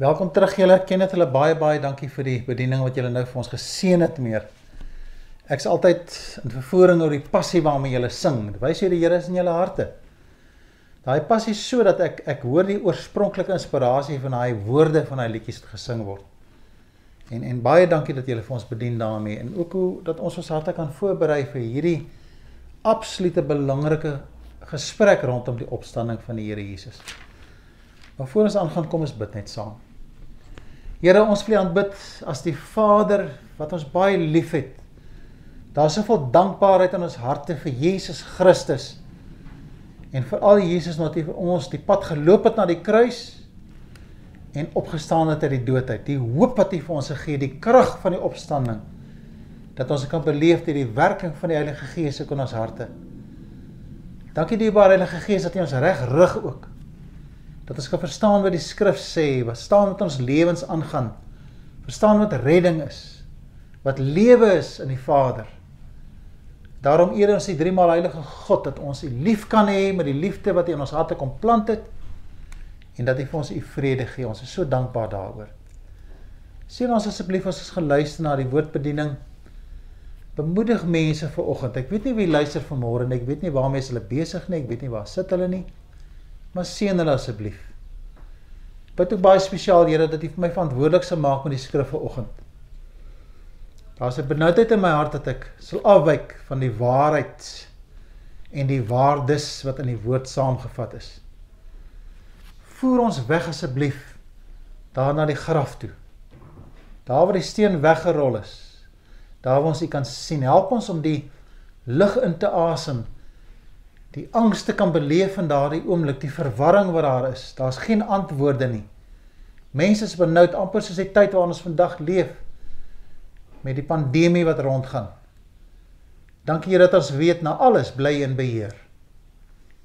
Welkom terug julle. Ken dit hulle baie baie dankie vir die bediening wat julle nou vir ons geseën het meer. Ek's altyd in vervoering oor die passie waarmee julle sing. Wys jy die Here is in julle harte. Daai passie sodat ek ek hoor die oorspronklike inspirasie van daai woorde van daai liedjies wat gesing word. En en baie dankie dat julle vir ons bedien daarmee en ook hoe dat ons ons harte kan voorberei vir hierdie absolute belangrike gesprek rondom die opstanding van die Here Jesus. Maar voor ons aangaan, kom ons bid net saam. Here, ons wil U aanbid as die Vader wat ons baie liefhet. Daar's soveel dankbaarheid in ons harte vir Jesus Christus. En veral Jesus wat hy vir ons die pad geloop het na die kruis en opgestaan het uit die dood uit. Die hoop wat hy vir ons gegee, die krag van die opstanding dat ons kan beleef deur die werking van die Heilige Gees in ons harte. Dankie dierbare Heilige Gees dat U ons reg rig ook. Dat ons kan verstaan wat die skrif sê, wat staan met ons lewens aangaan. Verstaan wat redding is, wat lewe is in die Vader. Daarom eer ons die drie maal heilige God dat ons U lief kan hê met die liefde wat U in ons harte kom plant het en dat U vir ons U vrede gee. Ons is so dankbaar daaroor. Sien ons asseblief as ons geluister na die woordbediening bemoedig mense vir oggend. Ek weet nie wie luister vanmôre nie. Ek weet nie waarmee hulle besig nie. Ek weet nie waar sit hulle nie. Maar seën hulle asseblief. Bid ook baie spesiaal Here dat U vir my verantwoordelik sal maak met die skrif vanoggend. Daar's 'n benoudheid in my hart dat ek sal afwyk van die waarheid en die waardes wat in die woord saamgevat is. Voer ons weg asseblief daar na die graf toe. Daar waar die steen weggerol is daar waar ons U kan sien. Help ons om die lig in te asem. Die angs te kan beleef in daardie oomblik, die verwarring wat daar is. Daar's geen antwoorde nie. Mense is benoud amper soos die tyd waarin ons vandag leef met die pandemie wat rondgaan. Dankie Here dat ons weet na alles bly in beheer.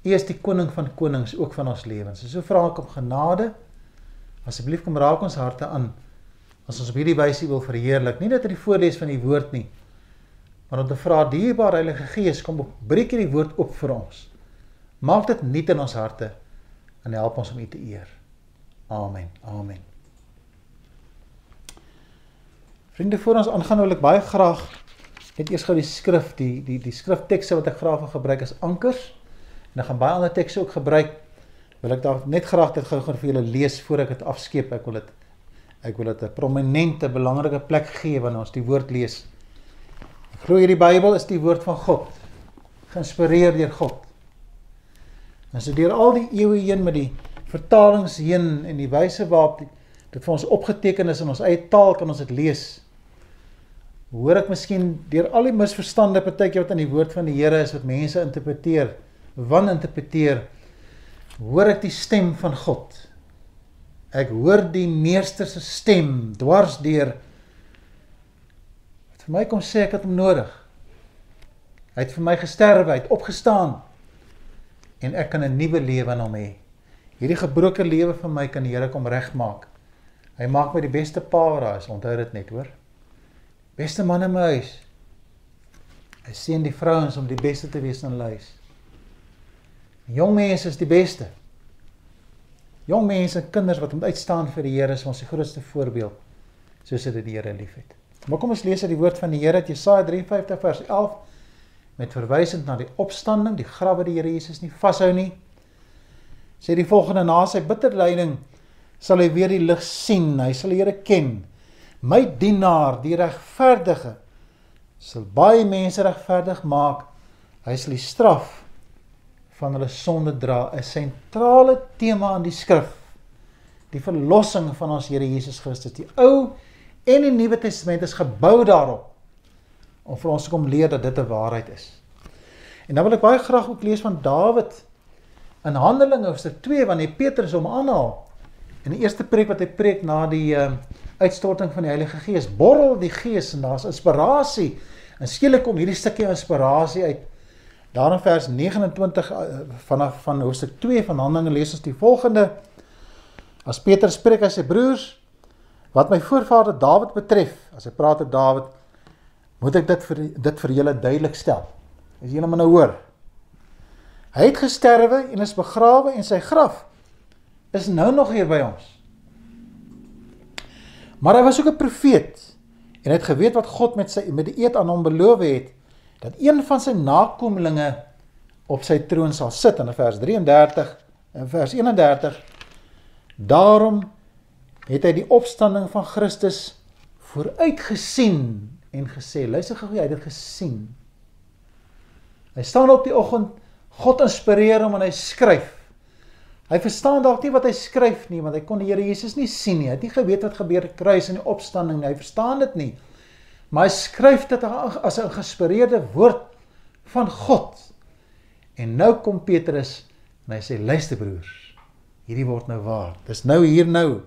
U is die koning van konings ook van ons lewens. So vra ek om genade. Asseblief kom raak ons harte aan as ons op hierdie wyse wil verheerlik, nie net uit die voorlees van die woord nie, maar om te vra dierbare Heilige Gees kom breek hierdie woord op vir ons. Maak dit nuut in ons harte en help ons om U te eer. Amen. Amen. Vriende, voor ons aangaan wil ek baie graag net eers gou die skrif, die die die skriftekste wat ek graag wil gebruik as ankers en ek gaan baie ander tekste ook gebruik. Wil ek daar net graag dit gou-gou vir julle lees voor ek dit afskeep. Ek wil dit Ek wil dit 'n prominente belangrike plek gee wanneer ons die woord lees. Glo hierdie Bybel is die woord van God, geïnspireer deur God. En so deur al die eeue heen met die vertalings heen en die wyse waarop dit vir ons opgeteken is in ons eie taal kan ons dit lees. Hoor ek miskien deur al die misverstande partykeer wat in die woord van die Here is wat mense interpreteer, wan interpreteer, hoor ek die stem van God Ek hoor die meester se stem dwars deur. Vir my kom sê ek het hom nodig. Hy het vir my gesterwe, hy het opgestaan en ek kan 'n nuwe lewe in hom hê. Hierdie gebroke lewe van my kan die Here kom regmaak. Hy maak my die beste pa wat daar is, onthou dit net, hoor. Beste man in my huis. Hy sien die vrouens om die beste te wees in hulle huis. Jong mense is die beste. Jong mense en kinders wat moet uitstaan vir die Here is ons die grootste voorbeeld soos dit die Here liefhet. Maar kom ons lees uit die woord van die Here uit Jesaja 53 vers 11 met verwysing na die opstanding, die graf wat die Here Jesus nie vashou nie. Sê die volgende na sy bitter lyding sal hy weer die lig sien, hy sal die Here ken. My dienaar, die regverdige, sal baie mense regverdig maak. Hy sal die straf van hulle sonde dra, 'n sentrale tema in die skrif. Die verlossing van ons Here Jesus Christus. Die Ou en die Nuwe Testament is gebou daarop om vir ons te kom leer dat dit 'n waarheid is. En dan wil ek baie graag ook lees van Dawid in Handelinge hoofstuk 2 wanneer Petrus hom aanhaal. In die eerste preek wat hy preek na die uh, uitstorting van die Heilige Gees, borrel die Gees en daar's inspirasie. En skielik kom hierdie stukkie inspirasie uit Daar in vers 29 eh, vanaf van hoofstuk 2 van Handelinge lees ons die volgende. As Petrus spreek aan sy broers, wat my voorvader Dawid betref, as hy praat met Dawid, moet ek dit vir dit vir julle duidelik stel. As julle maar nou hoor. Hy het gesterwe en is begrawe en sy graf is nou nog hier by ons. Maar hy was ook 'n profeet en het geweet wat God met sy met die eed aan hom beloof het dat een van sy nakommelinge op sy troon sal sit in vers 33 en vers 31 Daarom het hy die opstanding van Christus vooruitgesien en gesê luister gou hy het dit gesien Hy staan op die oggend God inspireer hom en hy skryf Hy verstaan dalk nie wat hy skryf nie want hy kon die Here Jesus nie sien nie. Hy het nie geweet wat gebeur te kruis en die opstanding nie. Hy verstaan dit nie. Maar hy skryf dit as 'n geïnspireerde woord van God. En nou kom Petrus en hy sê luister broers, hierdie word nou waar. Dis nou hier nou.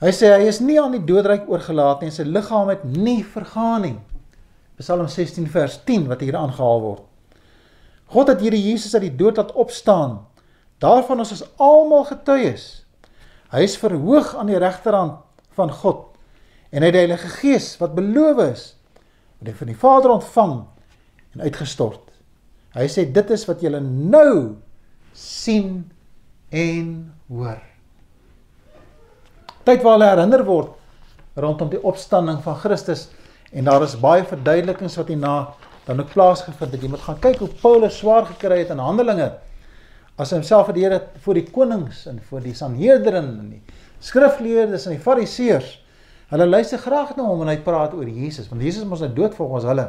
Hy sê hy is nie aan die doodryk oorgelaat nie en sy liggaam het nie vergaan nie. Psalm 16 vers 10 wat hier aangehaal word. God het hierdie Jesus uit die dood laat opstaan Daarvan ons is almal getuies. Hy is verhoog aan die regterhand van God en hy het die Heilige Gees wat beloof is wat hy van die Vader ontvang en uitgestort. Hy sê dit is wat julle nou sien en hoor. Tyd waar hulle herinner word rondom die opstanding van Christus. En daar is baie verduidelikings wat hierna dan ook plaasgevind het. Jy moet gaan kyk hoe Paulus swaar gekry het in Handelinge as homself vir die Here voor die konings en voor die Sanhedrin en die skrifgeleerdes en die fariseërs. Hulle luister graag na hom en hy praat oor Jesus want Jesus mos nou dood volgens hulle.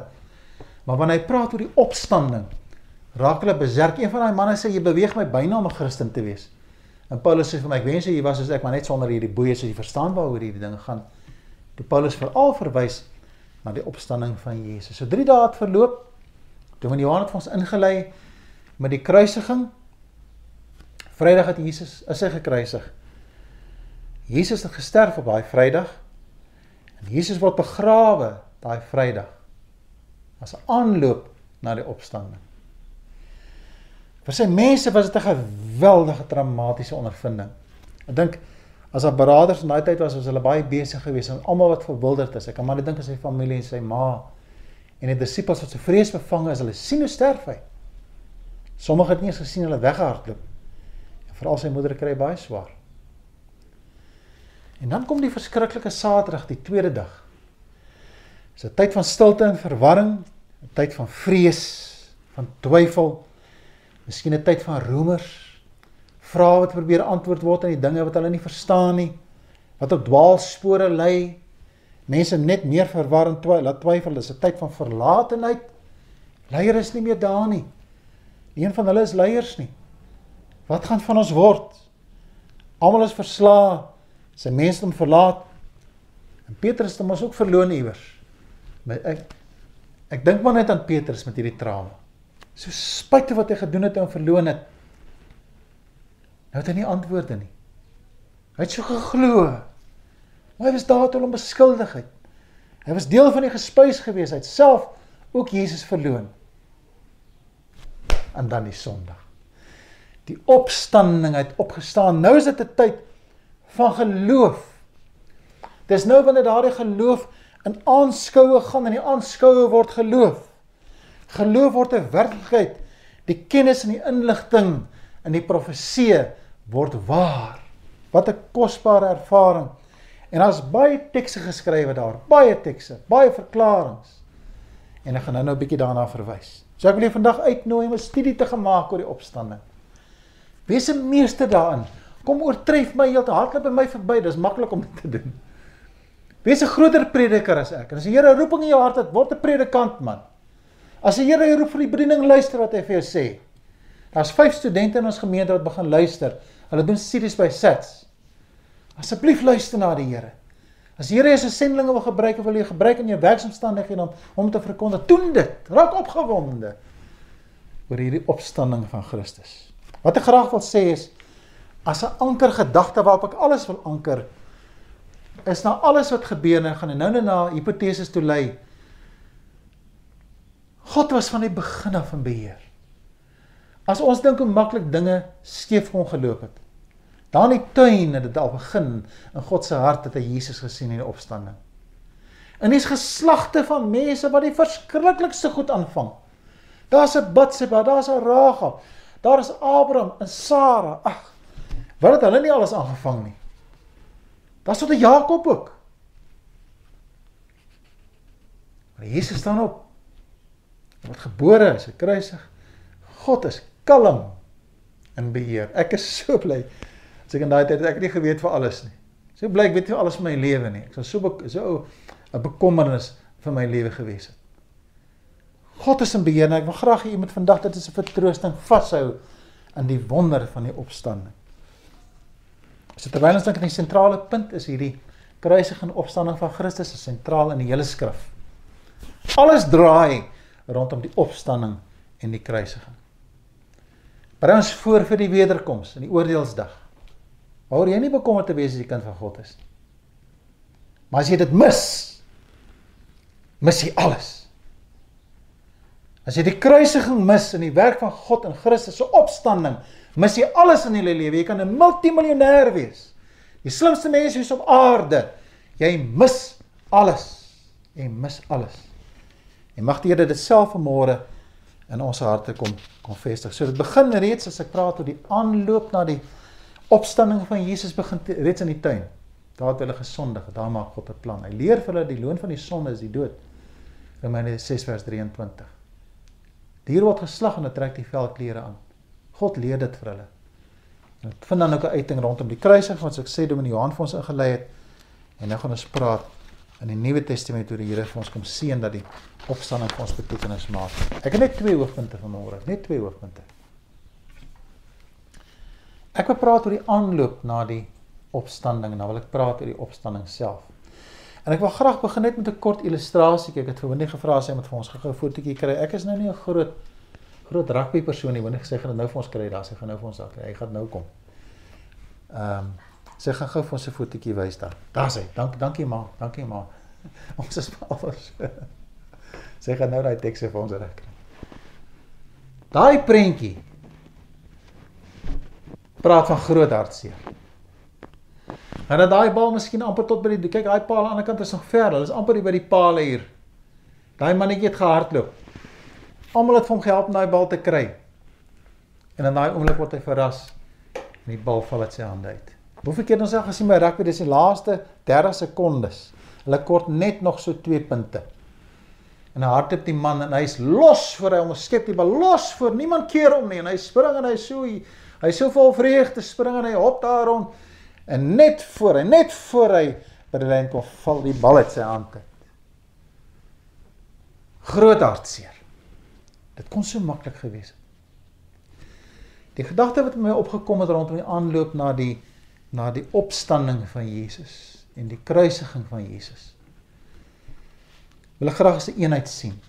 Maar wanneer hy praat oor die opstanding raak hulle beserk een van daai manne sê jy beweeg my byna om 'n Christen te wees en Paulus sê vir my ek wens jy was soos ek maar net sonder hierdie boeye so jy verstaan waaroor hierdie dinge gaan toe Paulus veral verwys na die opstanding van Jesus so 3 dae het verloop toe wanneer Johannes het ons ingelei met die kruisiging Vrydag het Jesus is hy gekruisig. Jesus het gesterf op daai Vrydag. En Jesus word begrawe daai Vrydag. As 'n aanloop na die opstanding. Vir sy mense was dit 'n geweldige traumatiese ondervinding. Ek dink as daar beraders in daai tyd was, was hulle baie besig geweest en almal wat verwilderd is. Ek kan maar net dink aan sy familie en sy ma en die disippels wat so vrees bevange is, hulle sien hoe sterf hy. Sommige het nie eens gesien hulle weggehardloop Veral sy moeder kry baie swaar. En dan kom die verskriklike Saterdag, die tweede dag. Dis 'n tyd van stilte en verwarring, 'n tyd van vrees, van twyfel. Miskien 'n tyd van roemers, vrae wat probeer antwoord word aan die dinge wat hulle nie verstaan nie, wat op dwaalspore lei. Mense net meer verwarring, twyfel, laat twyfel, dis 'n tyd van verlatenheid. Leiers is nie meer daar nie. Een van hulle is leiers nie. Wat gaan van ons word? Almal is verslae. Sy mense hom verlaat. En Petrus het hom ook verloon iewers. Ek ek dink maar net aan Petrus met hierdie trauma. So spite wat hy gedoen het en verloon het. Nou het hy nie antwoorde nie. Hy het so geglo. Maar hy was daar tot hom beskuldig het. Hy was deel van die gespuis gewees. Hy het self ook Jesus verloon. En dan die Sondag die opstanding het opgestaan. Nou is dit 'n tyd van geloof. Dis nou wanneer daardie geloof in aanskoue gaan en die aanskoue word geloof. Geloof word 'n werklikheid. Die kennis en die inligting in die profeseë word waar. Wat 'n kosbare ervaring. En daar's baie tekste geskrywe daar, baie tekste, baie verklaringe. En ek gaan nou nou 'n bietjie daarna verwys. So ek wil julle vandag uitnooi om 'n studie te gemaak oor die opstanding. Wees 'n meester daarin. Kom oortref my heeltemal. Hardloop by my verby. Dis maklik om dit te doen. Wees 'n groter prediker as ek. En as die Here roeping in jou hart het, word 'n predikant man. As die Here roep vir die bediening, luister wat hy vir jou sê. Daar's 5 studente in ons gemeente wat begin luister. Hulle doen studies by SATS. Asseblief luister na die Here. As die Here jou sendlinge wil gebruik of wil jy gebruik in jou werksomstandighede om om te verkondig, doen dit. Raak opgewonde oor hierdie opstanding van Christus. Wat ek graag wil sê is as 'n anker gedagte waarop ek alles wil anker is na alles wat gebeur en gaan nou nou na hipoteses toe lei. God was van die begin af in beheer. As ons dink hoe maklik dinge skeef kon geloop het. Daar in die tuin het dit al begin in God se hart het hy Jesus gesien in die opstanding. En dis geslagte van mense wat die verskriklikste goed aanvang. Daar's 'n Batseba, daar's 'n Ragab, Daar is Abraham en Sara. Ag. Wat het hulle nie alles aangevang nie? Daar's tot 'n Jakob ook. Maar Jesus staan op. Word gebore, hy's gekruisig. God is kalm in beheer. Ek is so bly. As ek in daai tyd ek het nie geweet vir alles nie. So bly ek weet nie alles van my lewe nie. Ek was so so 'n bekommernis vir my lewe gewees het. God is in beheer en ek wil graag hê jy moet vandag dit as 'n vertroosting vashou in die wonder van die opstanding. So terwyl ons dink aan die sentrale punt is hierdie kruisiging en opstanding van Christus is sentraal in die hele skrif. Alles draai rondom die opstanding en die kruisiging. Berei ons voor vir die wederkoms en die oordeelsdag. Waaroor jy nie bekommerd te wees as jy kind van God is nie. Maar as jy dit mis, mis jy alles. As jy die kruisiging mis in die werk van God en Christus se opstanding, mis jy alles in jou lewe. Jy kan 'n multimiljonêr wees. Die slimste mens is op aarde. Jy mis alles. Jy mis alles. En mag die Here dit self vanmôre in ons harte kom kom vestig. So dit begin reeds as ek praat oor die aanloop na die opstanding van Jesus begin te, reeds in die tuin. Daar het hulle gesondig. Daar maak God 'n plan. Hy leer vir hulle die loon van die sonde is die dood. Romeine 6 vers 23. Dier word geslag en hulle trek die veldklere aan. God leer dit vir hulle. En dit vind dan ook 'n uiting rondom die kruising wat ek sê Dominee Johan vir ons ingelei het. En nou gaan ons praat in die Nuwe Testament hoe die Here vir ons kom seën dat die opstanding vir ons betekenis maak. Ek het net twee hoofpunte vanmôre, net twee hoofpunte. Ek wil praat oor die aanloop na die opstanding dan wil ek praat oor die opstanding self. En ek wil graag begin net met 'n kort illustrasie. Ek het vir Winnie gevra sy moet vir ons gou 'n fotootjie kry. Ek is nou nie 'n groot groot rugby persoon nie. Winnie gesê gaan nou vir ons kry. Daar sê gaan nou vir ons daar kry. Hy gaan nou kom. Ehm um, sy gaan gou vir ons 'n fotootjie wys daar. Daar sê. Dank dankie ma. Dankie ma. Ons is alles. sy gaan nou daai teks vir ons reg kry. Daai prentjie praat van groot hartseer. En dat daai bal miskien amper tot by die kyk daai paal aan die ander kant is nog ver. Hulle is amper by die paal hier. Daai mannetjie het gehardloop. Almal het vir hom gehelp om daai bal te kry. En in daai oomblik word hy verras en die bal val uit sy hande uit. Hoeveel keer ons al gesien by rugby dis die laaste 30 sekondes. Hulle kort net nog so 2 punte. En hy hardloop die man en hy's los voor hy omskep die bal los voor niemand keer om nie en hy spring en hy so hy so vol vreugde spring en hy hop daar rond En net voor hy net voor hy by die lyn kom val die bal uit sy hand uit. Groot hartseer. Dit kon so maklik gewees het. Die gedagte wat my opgekom het rondom die aanloop na die na die opstanding van Jesus en die kruisiging van Jesus. Wil ek graag 'n eenheid sien.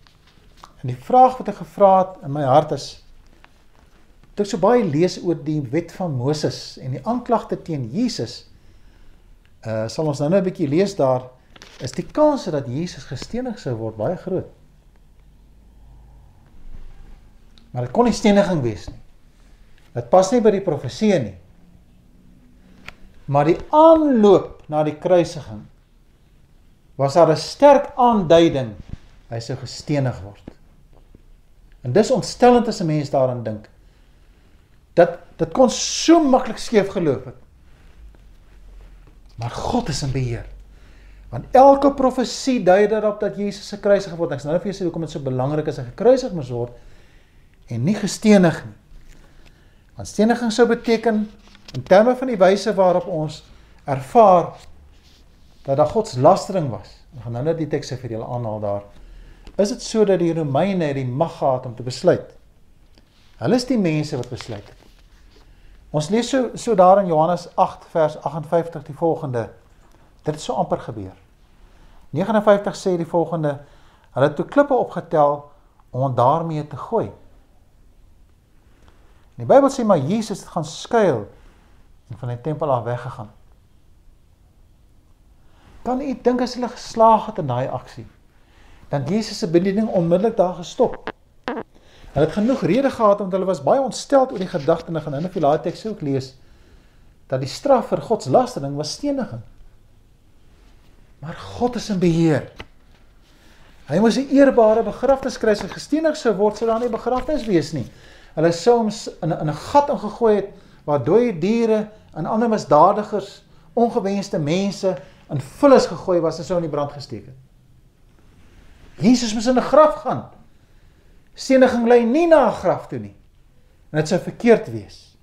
En die vraag wat ek gevra het in my hart is Toe ek so baie lees oor die wet van Moses en die aanklagte teen Jesus, uh sal ons nou net 'n bietjie lees daar, is die kans dat Jesus gestenig sou word baie groot. Maar dit kon nie steniging wees nie. Dit pas nie by die profeseë nie. Maar die aanloop na die kruisiging was daar 'n sterk aanduiding hy sou gestenig word. En dis ontstellend as 'n mens daaraan dink dat dit kon so maklik skeef geloop het. Maar God is in beheer. Want elke profesie dui daarop dat Jesus se kruisig word. Ek sê nou vir julle sê hoekom dit so belangrik is hy gekruisig moes word en nie gestenig nie. Want steniging sou beteken in terme van die wyse waarop ons ervaar dat daar godslastering was. Ek gaan nou net die tekste vir julle aanhaal daar. Is dit so dat die Romeine die mag gehad om te besluit? Hulle is die mense wat besluit het. Ons lees so so daar in Johannes 8 vers 58 die volgende. Dit het so amper gebeur. 59 sê die volgende: Hulle het toe klippe opgetel om daarmee te gooi. Die Bybel sê maar Jesus het gaan skuil en van die tempel af weggegaan. Kan u dink as hulle geslaag het in daai aksie? Dan Jesus se bediening onmiddellik daar gestop. Hulle het genoeg rede gehad want hulle was baie ontsteld oor die gedagte en gaan in die laaste teks ook lees dat die straf vir godslastering was steniging. Maar God is in beheer. Hy moes 'n eerbare begrafnis kry hy gestenig sou word sou daar nie begrafnis wees nie. Hulle sou hom in 'n gat ingegooi het waar dooie diere en ander misdadigers ongewenste mense in vullis gegooi was en sou in die brand gesteek het. Jesus moes in 'n graf gaan. Steniging lê nie na 'n graf toe nie. En dit sou verkeerd wees.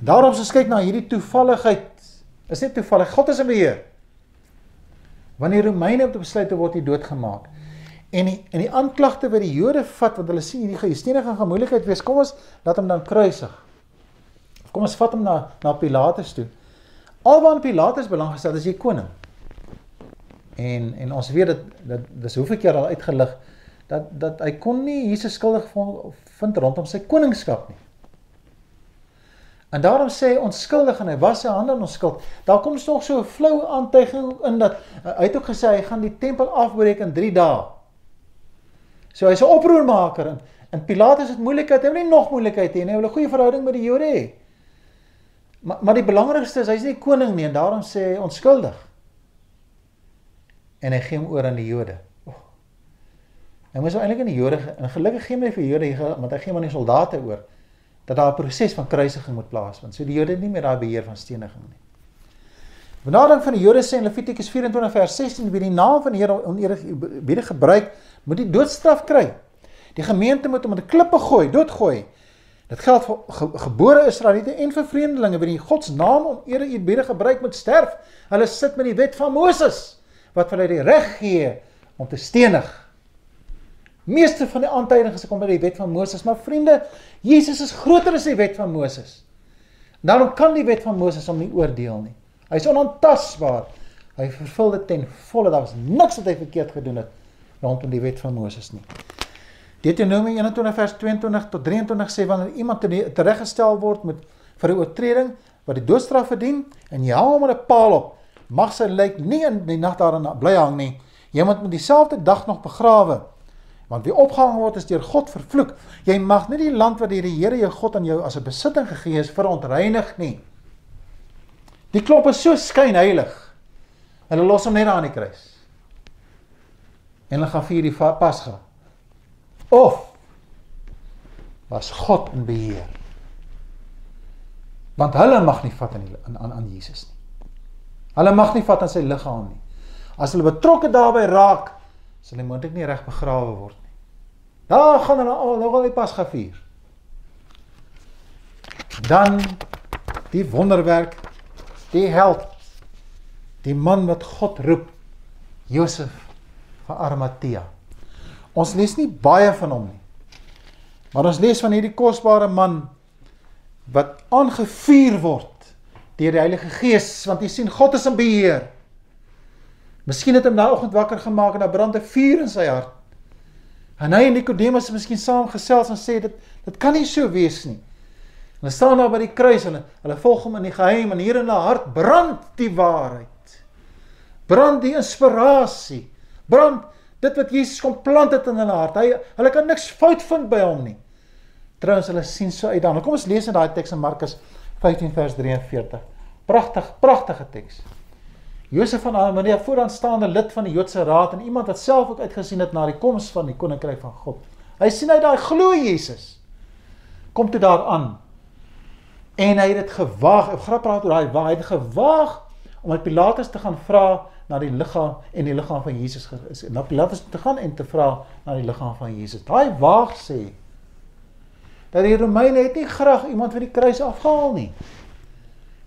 Daarom ons kyk na hierdie toevalligheid, is dit toevallig God is in beheer. Wanneer Romeine op besluit te word, hy doodgemaak. En die en die aanklagte wat die Jode vat want hulle sien hierdie gesteniging gaan moeilikheid wees. Kom ons laat hom dan kruisig. Kom ons vat hom na na Pilatus toe. Alwaar Pilatus belang gestel as jy koning. En en ons weet dat dat dis hoeveel keer al uitgelig dat dat hy kon nie Jesus skuldig vind rondom sy koningskap nie. En daarom sê hy onskuldig en hy was sy hande in ons skuld. Daar kom nog so 'n flou aantuiging in dat hy het ook gesê hy gaan die tempel afbreek in 3 dae. So hy's 'n oproermaker en en Pilatus het moeilikheid, hy wil nie nog moeilikheid hê nie. Hy wil 'n goeie verhouding met die Jode hê. Maar maar die belangrikste is hy's nie koning nie en daarom sê hy onskuldig. En hy gee hom oor aan die Jode. Oh. Hy moes eintlik aan die Jode en gelukkig gee hy vir Jode want hy gee hom aan die soldate oor dat daar 'n proses van kruisiging moet plaasvind. So die Jode het nie meer daai beheer van steniging nie. Benadering van die Jode sê in Levitikus 24 vers 16 wie die naam van die Here oneerbiedig gebruik, moet die doodstraf kry. Die gemeente moet hom met 'n klippe gooi, doodgooi. Dit geld vir ge gebore Israeliete en vir vreemdelinge wie die God se naam oneerbiedig gebruik moet sterf. Hulle sit met die wet van Moses wat hulle die reg gee om te stenig. Meeste van die aantuigings kom by die wet van Moses, maar vriende, Jesus is groter as die wet van Moses. Daarom kan die wet van Moses hom nie oordeel nie. Hy is onaantastbaar. Hy vervul dit ten volle. Daar was niks wat hy verkeerd gedoen het rondom die wet van Moses nie. Deuteronomium 21 vers 22 tot 23 sê wanneer iemand tereggestel word met vir 'n oortreding wat die doodstraf verdien en jy hou hom met 'n paal op, mag sy lijk nie in die nag daarin bly hang nie. Jy moet met dieselfde dag nog begrawe. Want wie opgehang word is deur God vervloek. Jy mag nie die land wat die Here jou God aan jou as 'n besitting gegee is verontreinig nie. Die klop is so skynheilig. Hulle los hom net daar aan die kruis. En hulle gaan vier die Pasga. Of was God in beheer? Want hulle mag nie vat aan aan aan, aan Jesus nie. Hulle mag nie vat aan sy liggaam nie. As hulle betrokke daarbey raak, sal hy moontlik nie reg begrawe word Daar gaan hulle al nou al die pas gevier. Dan die wonderwerk, die held, die man wat God roep, Josef van Arimatea. Ons lees nie baie van hom nie. Maar ons lees van hierdie kosbare man wat aangevuur word deur die Heilige Gees, want jy sien God is in beheer. Miskien het hom daai oggend wakker gemaak en daar brand 'n vuur in sy hart. En hy en Nikodemus het miskien saam gesels en sê dit dit kan nie so wees nie. Hulle staan daar by die kruis en hulle, volg hom in die geheim en hier in hulle hart brand die waarheid. Brand die inspirasie. Brand dit wat Jesus kom plant het in hulle hart. Hy hulle kan niks fout vind by hom nie. Trouens hulle sien so uit dan. Kom ons lees in daai teks in Markus 15 vers 43. Pragtig, pragtige teks. Josef van Arimatea vooraanstaande lid van die Joodse Raad en iemand wat self ook uitgesien het na die koms van die koninkryk van God. Hy sien uit daai glo Jesus. Kom toe daaraan. En hy het dit gewaag, ek grap praat oor daai waar hy het gewaag om met Pilatus te gaan vra na die liggaam en die liggaam van Jesus is. Na Pilatus te gaan en te vra na die liggaam van Jesus. Daai waag sê dat die Romeine het nie graag iemand van die kruis afgehaal nie.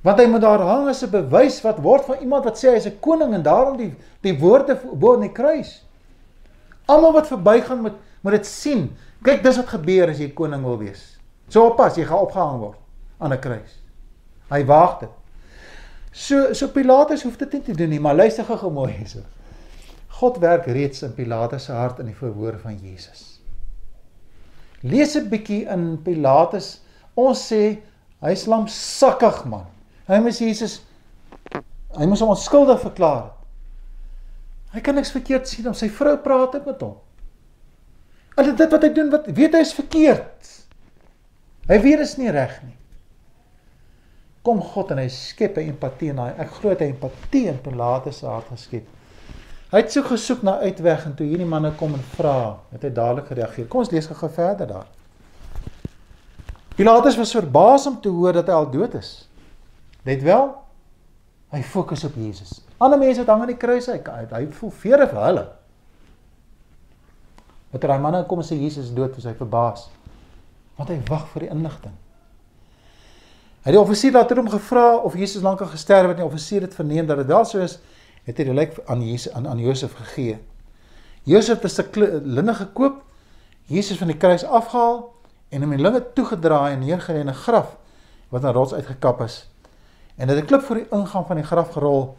Want hy moet daar hang as 'n bewys wat word van iemand wat sê hy's 'n koning en daarom die die woorde bo in die kruis. Almal wat verbygaan moet moet dit sien. Kyk, dis wat gebeur as jy koning wil wees. So oppas, jy gaan opgehang word aan 'n kruis. Hy waag dit. So so Pilatus hoef dit nie te doen nie, maar luister gou mooi hierso. God werk reeds in Pilatus se hart in die verhoor van Jesus. Lees 'n bietjie in Pilatus. Ons sê hy's lamsakkig man. Hy moes Jesus hy moes hom onskuldig verklaar het. Hy kan niks verkeerd sien om sy vrou praat met hom. Al dit wat hy doen wat weet hy is verkeerd. Hy weet dit is nie reg nie. Kom God en hy skep 'n empatie in daai. Ek glo hy empatie in Pilatus se hart geskep. Hy het so gesoek na uitweg en toe hierdie manne kom en vra, het hy dadelik gereageer. Kom ons lees gou verder daar. Pilatus was verbaas om te hoor dat hy al dood is. Let wel, Hy fokus op Jesus. Ander mense wat hang aan die kruis, hy hy voel vere vir hulle. Wat daai manne kom en sê Jesus is dood, is hy verbaas. Want hy wag vir die inligting. Hy die offisier later hom gevra of Jesus lankal gesterf het en die offisier het verneem dat dit wel so is, het hy die lijk aan Jesus aan aan Josef gegee. Josef het 'n linne gekoop, Jesus van die kruis afgehaal en hom in linge toegedraai en neergelê in 'n graf wat aan rots uitgekap is. En dit het 'n klip voor die ingang van die graf gerol.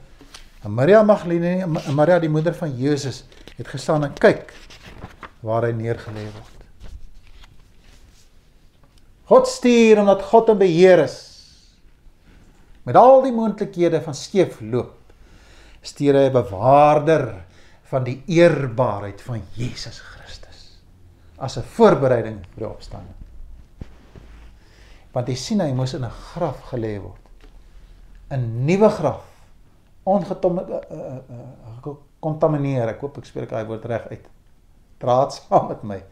En Maria Magdalene en Maria die moeder van Jesus het gestaan en kyk waar hy neergelê word. God stuur omdat God in beheer is. Met al die moontlikhede van skeef loop, stuur hy 'n bewaarder van die eerbaarheid van Jesus Christus as 'n voorbereiding vir die opstanding. Want jy sien hy moes in 'n graf gelê word. 'n Nuwe graf. Ongekontamineer. Uh, uh, uh, ek hoop ek spreek daai woord reg uit. Praat saam met my.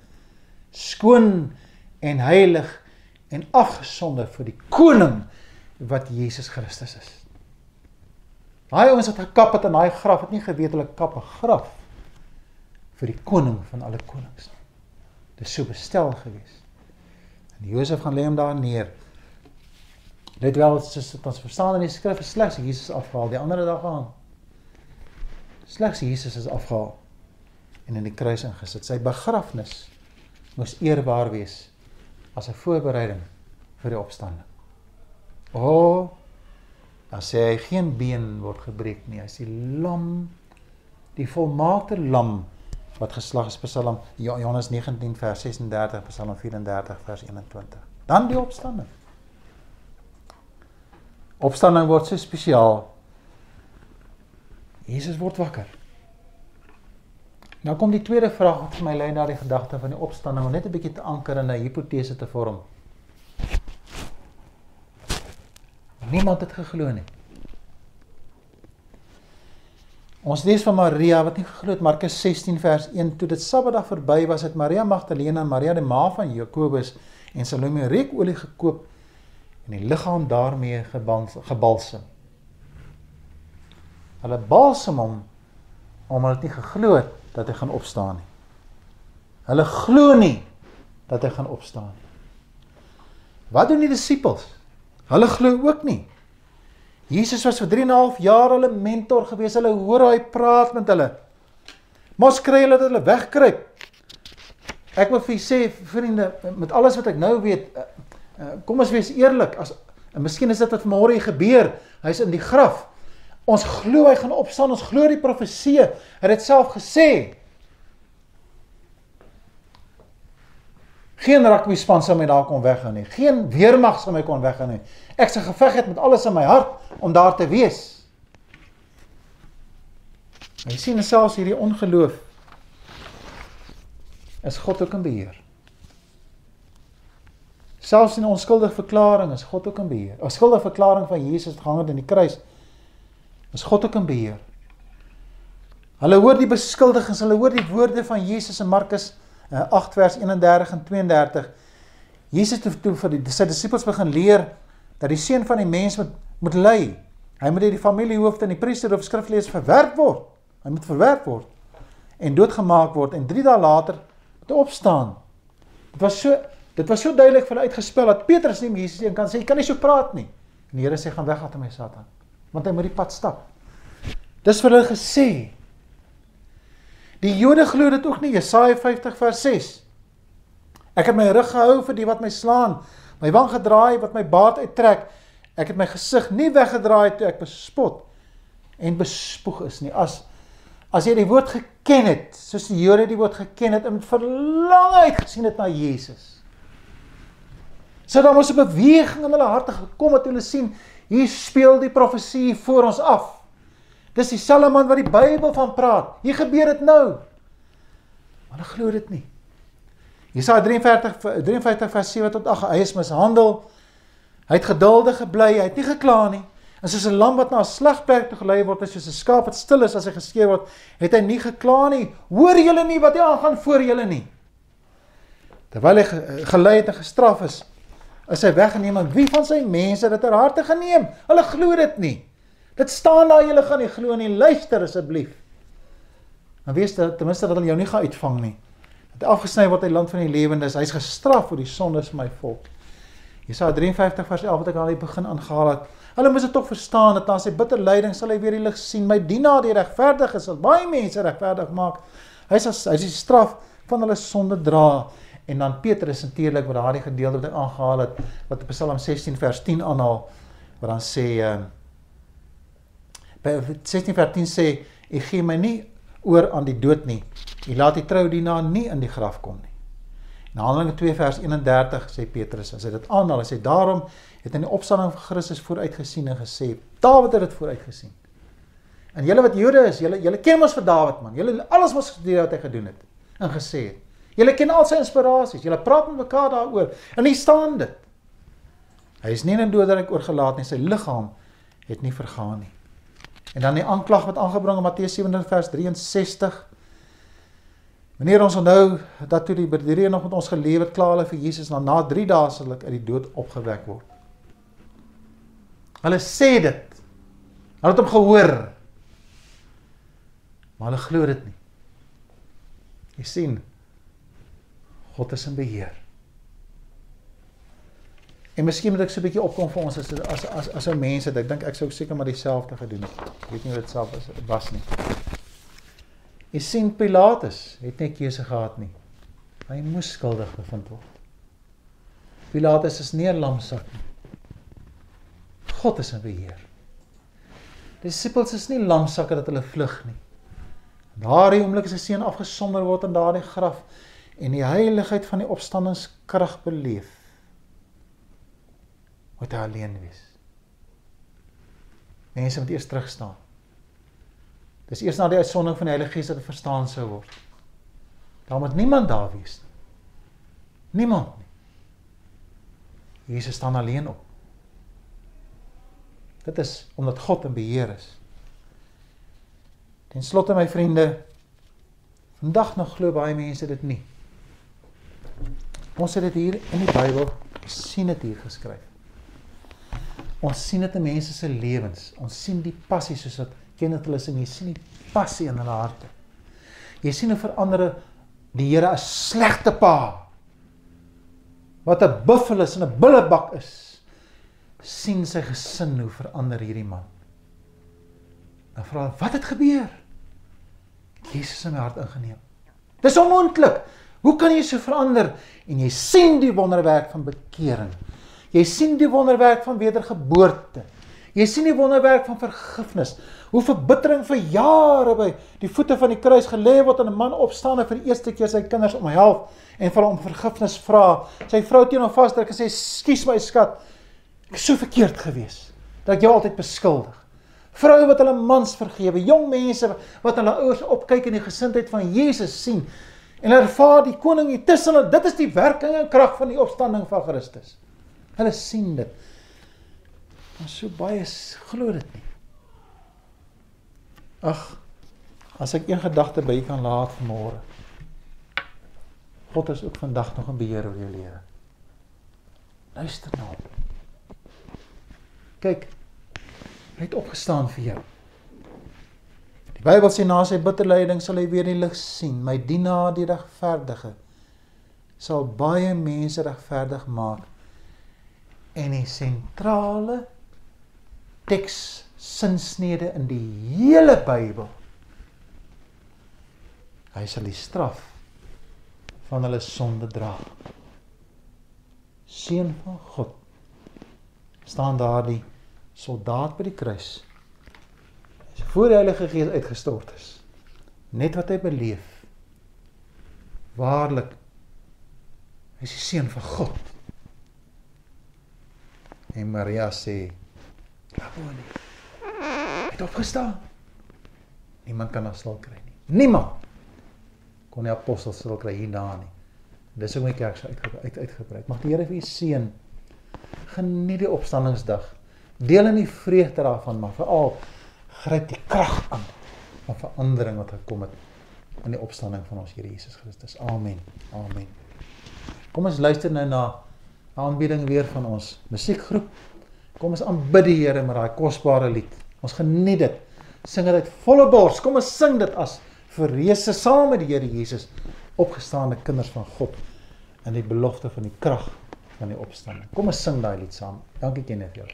Skoon en heilig en afgesonder vir die koning wat Jesus Christus is. Daai ouens wat gekap het in daai graf het nie geweet hulle kap 'n graf vir die koning van alle konings nie. Dit sou bestel gewees. En Josef gaan lê hom daar neer. Dit wel soos dit ons verstaan in die skrif is slegs Jesus afgehaal die ander dag aan. Slegs Jesus is afgehaal en in die kruis ingesit. Sy begrafnis moes eerbaar wees as 'n voorbereiding vir die opstanding. O, oh, dan sê hy geen been word gebreek nie. Hy sê lam, die volmaakte lam wat geslag is Psalm Johannes 19 vers 36, Psalm 34 vers 21. Dan die opstanding. Opstanding word so spesiaal. Jesus word wakker. Nou kom die tweede vraag wat vir my lei na die gedagte van die opstanding net 'n bietjie te anker en 'n hipotese te vorm. Niemand het geglo nie. Ons lees van Maria wat nie geglo het Markus 16 vers 1 toe dit Saterdag verby was het Maria Magdalena en Maria die ma van Jakobus en Salome reukolie gekoop en die liggaam daarmee gebalsem. Hulle balsem hom omdat hulle nie geglo het dat hy gaan opstaan nie. Hulle glo nie dat hy gaan opstaan nie. Wat doen die disippels? Hulle glo ook nie. Jesus was vir 3 en 'n half jaar hulle mentor gewees. Hulle hoor hy praat met hulle. Mos kry hulle dat hulle wegkruip. Ek wil vir julle sê vriende, met alles wat ek nou weet, eh, eh, kom ons wees eerlik, as en miskien is dit wat môre gebeur. Hy's in die graf. Ons glo hy gaan opstaan. Ons glo die profesie. Hy het dit self gesê. Geen rugby span sou my daar kon weggaan nie. Geen weermag sou my kon weggaan nie. Ek se geveg het met alles in my hart om daar te wees. Jy sien selfs hierdie ongeloof is God ook in beheer. Selfs in onskuldige verklaring is God ook in beheer. 'n Skuldige verklaring van Jesus gehangend in die kruis is God ook in beheer. Hulle hoor die beskuldigings, hulle hoor die woorde van Jesus in Markus 8 eh, vers 31 en 32. Jesus het toe vir die sy disippels begin leer dat die seun van die mens moet moet ly. Hy moet deur die familiehoof en die priester of skriflees verwerp word. Hy moet verwerp word en doodgemaak word en 3 dae later moet opstaan. Dit was so dit was so duidelik vir hulle uitgespel dat Petrus nie Jesus een kan sê jy kan nie so praat nie. En die Here sê gaan weg uit my Satan want hy moet die pad stap. Dis vir hulle gesê. Die Jode glo dit ook nie Jesaja 50 vers 6. Ek het my rug gehou vir die wat my slaan, my wang gedraai wat my baard uittrek. Ek het my gesig nie weggedraai toe ek bespot en bespoeg is nie. As as jy die woord geken het, soos die Jode die woord geken het en verlang uitgesien het na Jesus. So dan was 'n beweging in hulle harte gekom wat hulle sien Hier speel die profesie voor ons af. Dis dieselfde man wat die Bybel van praat. Hier gebeur dit nou. Maar hulle glo dit nie. Jesaja 43 53 vers 7 tot 8. Hy is mishandel. Hy het geduldig gebly. Hy het nie gekla nie. En soos 'n lam wat na 'n slagperk toe gelei word, is soos 'n skaap wat stil is as hy geskeer word, het hy nie gekla nie. Hoor julle nie wat hy aangaan voor julle nie? Terwyl hy gelei het en gestraf is, is hy weggeneem en wie van sy mense het dit ter harte geneem? Hulle glo dit nie. Dit staan daar julle gaan nie glo nie. Luister asseblief. Dan weet jy ten minste dat hulle jou nie gaan uitvang nie. Dat afgesny word uit land van die lewendes. Hy's gestraf vir die sondes van my volk. Jesaja 53 vers 11 wat ek al die begin aangehaal het. Hulle moes dit tog verstaan dat na sy bitter lyding sal hy weer die lig sien. My dienaar die regverdige sal baie mense regverdig maak. Hy sal hy is die straf van hulle sonde dra. En dan Petrus natuurlik wat daardie gedeelte wat hy aangehaal het wat op Psalm 16 vers 10 aanhaal wat dan sê uh by 16 vers 10 sê u gee my nie oor aan die dood nie. U laat die trou dienaar nie in die graf kom nie. In Handelinge 2 vers 31 sê Petrus as hy dit aanhaal, hy sê daarom het in die opstanding van Christus vooruitgesien en gesê Dawid het dit vooruitgesien. En julle wat Jode is, julle julle ken mos vir Dawid man. Julle alles mos gedoen wat hy gedoen het en gesê het. Julle ken al sy inspirasies. Julle praat met mekaar daaroor. En hier staan dit. Hy is nie in doderyk oorgelaat nie. Sy liggaam het nie vergaan nie. En dan die aanklag wat aangebring in Matteus 27 vers 63. Wanneer ons onthou dat toe die bedrieger nog met ons gelewe het, klaar hulle vir Jesus na na 3 dae sal ek uit die dood opgewek word. Hulle sê dit. Hulle het hom gehoor. Maar hulle glo dit nie. Jy sien, God is in beheer. En miskien moet ek so 'n bietjie opkom vir ons as as as as 'n mense, ek dink ek sou seker maar dieselfde gedoen het. Ek weet nie wat self is was nie. Jy sien Pilatus het nie keuse gehad nie. Hy moes skuldig bevind word. Pilatus is nie 'n lamsak nie. God is in beheer. Disippels is nie lamsakke dat hulle vlug nie. Daardie oomblik is sy seun afgesonder word in daardie graf en die heiligheid van die opstandingskrag beleef. Moet hy alleen wees. Mense moet eers terug staan. Dis eers na die uitsondering van die Heilige Gees dat dit verstaan sou word. Daar moet niemand daar wees nie. Niemand nie. Jesus staan alleen op. Dit is omdat God in beheer is. Ten slotte my vriende, vandag nog glo baie mense dit nie. Ons het dit hier in die Bybel sien dit hier geskryf. Ons sien dit in mense se lewens. Ons sien die passie soos wat Kenneth hulle sing, jy sien die passie in hulle harte. Jy sien hoe verander die Here 'n slegte pa wat 'n buffel is en 'n bullebak is. sien sy gesin hoe verander hierdie man. Dan vra wat het gebeur? Jesus in my hart ingeneem. Dis onmoontlik. Hoe kan jy so verander? En jy sien die wonderwerk van bekering. Jy sien die wonderwerk van wedergeboorte. Jy sien die wonderwerk van vergifnis. Hoe verbittering vir jare by die voete van die kruis gelê word en 'n man opstaan en vir die eerste keer sy kinders omhelp en vir hom vergifnis vra. Sy vrou teen hom vasdruk en sê: "Skus my skat. Ek is so verkeerd gewees dat ek jou altyd beskuldig." Vroue wat hulle mans vergewe, jong mense wat hulle ouers opkyk in die gesindheid van Jesus sien en ervaar die koning hier tussen hulle. Dit is die werking en krag van die opstanding van Christus. Hulle sien dit. Maar so baie glo dit nie. Ag, as ek een gedagte by kan laat vanmôre. God is ook vandag nog in beheer oor jou lewe. Luister na nou. hom. Kyk, hy het opgestaan vir jou. Die Bybel sê na sy bitterlyding sal hy weer die lig sien. My dienaar die regverdige sal baie mense regverdig maak. En die sentrale teks sinsnede in die hele Bybel. Hy sal die straf van hulle sonde dra. Seun van God staan daar die soldaat by die kruis voor die Heilige Gees uitgestort is. Net wat hy beleef. Waarlik hy is die seun van God. En Maria sê: "Rabboni." Hy het opgestaan. Niemand kan haar stil kry nie. Niemand kon die apostels stil kry hierna nie. Dis hoe my kerk se uit uit uitgebrei. Mag die Here vir u seën. Geniet die opstandingsdag. Deel in die vreugde daarvan, maar veral gryp die krag aan van verandering wat gekom het in die opstanding van ons Here Jesus Christus. Amen. Amen. Kom ons luister nou na aanbieding weer van ons musiekgroep. Kom ons aanbid die Here met daai kosbare lied. Ons geniet dit. Sing dit uit volle bors. Kom ons sing dit as verreëse saam met die Here Jesus opgestaande kinders van God in die belofte van die krag van die opstanding. Kom ons sing daai lied saam. Dankie Kenneth jou.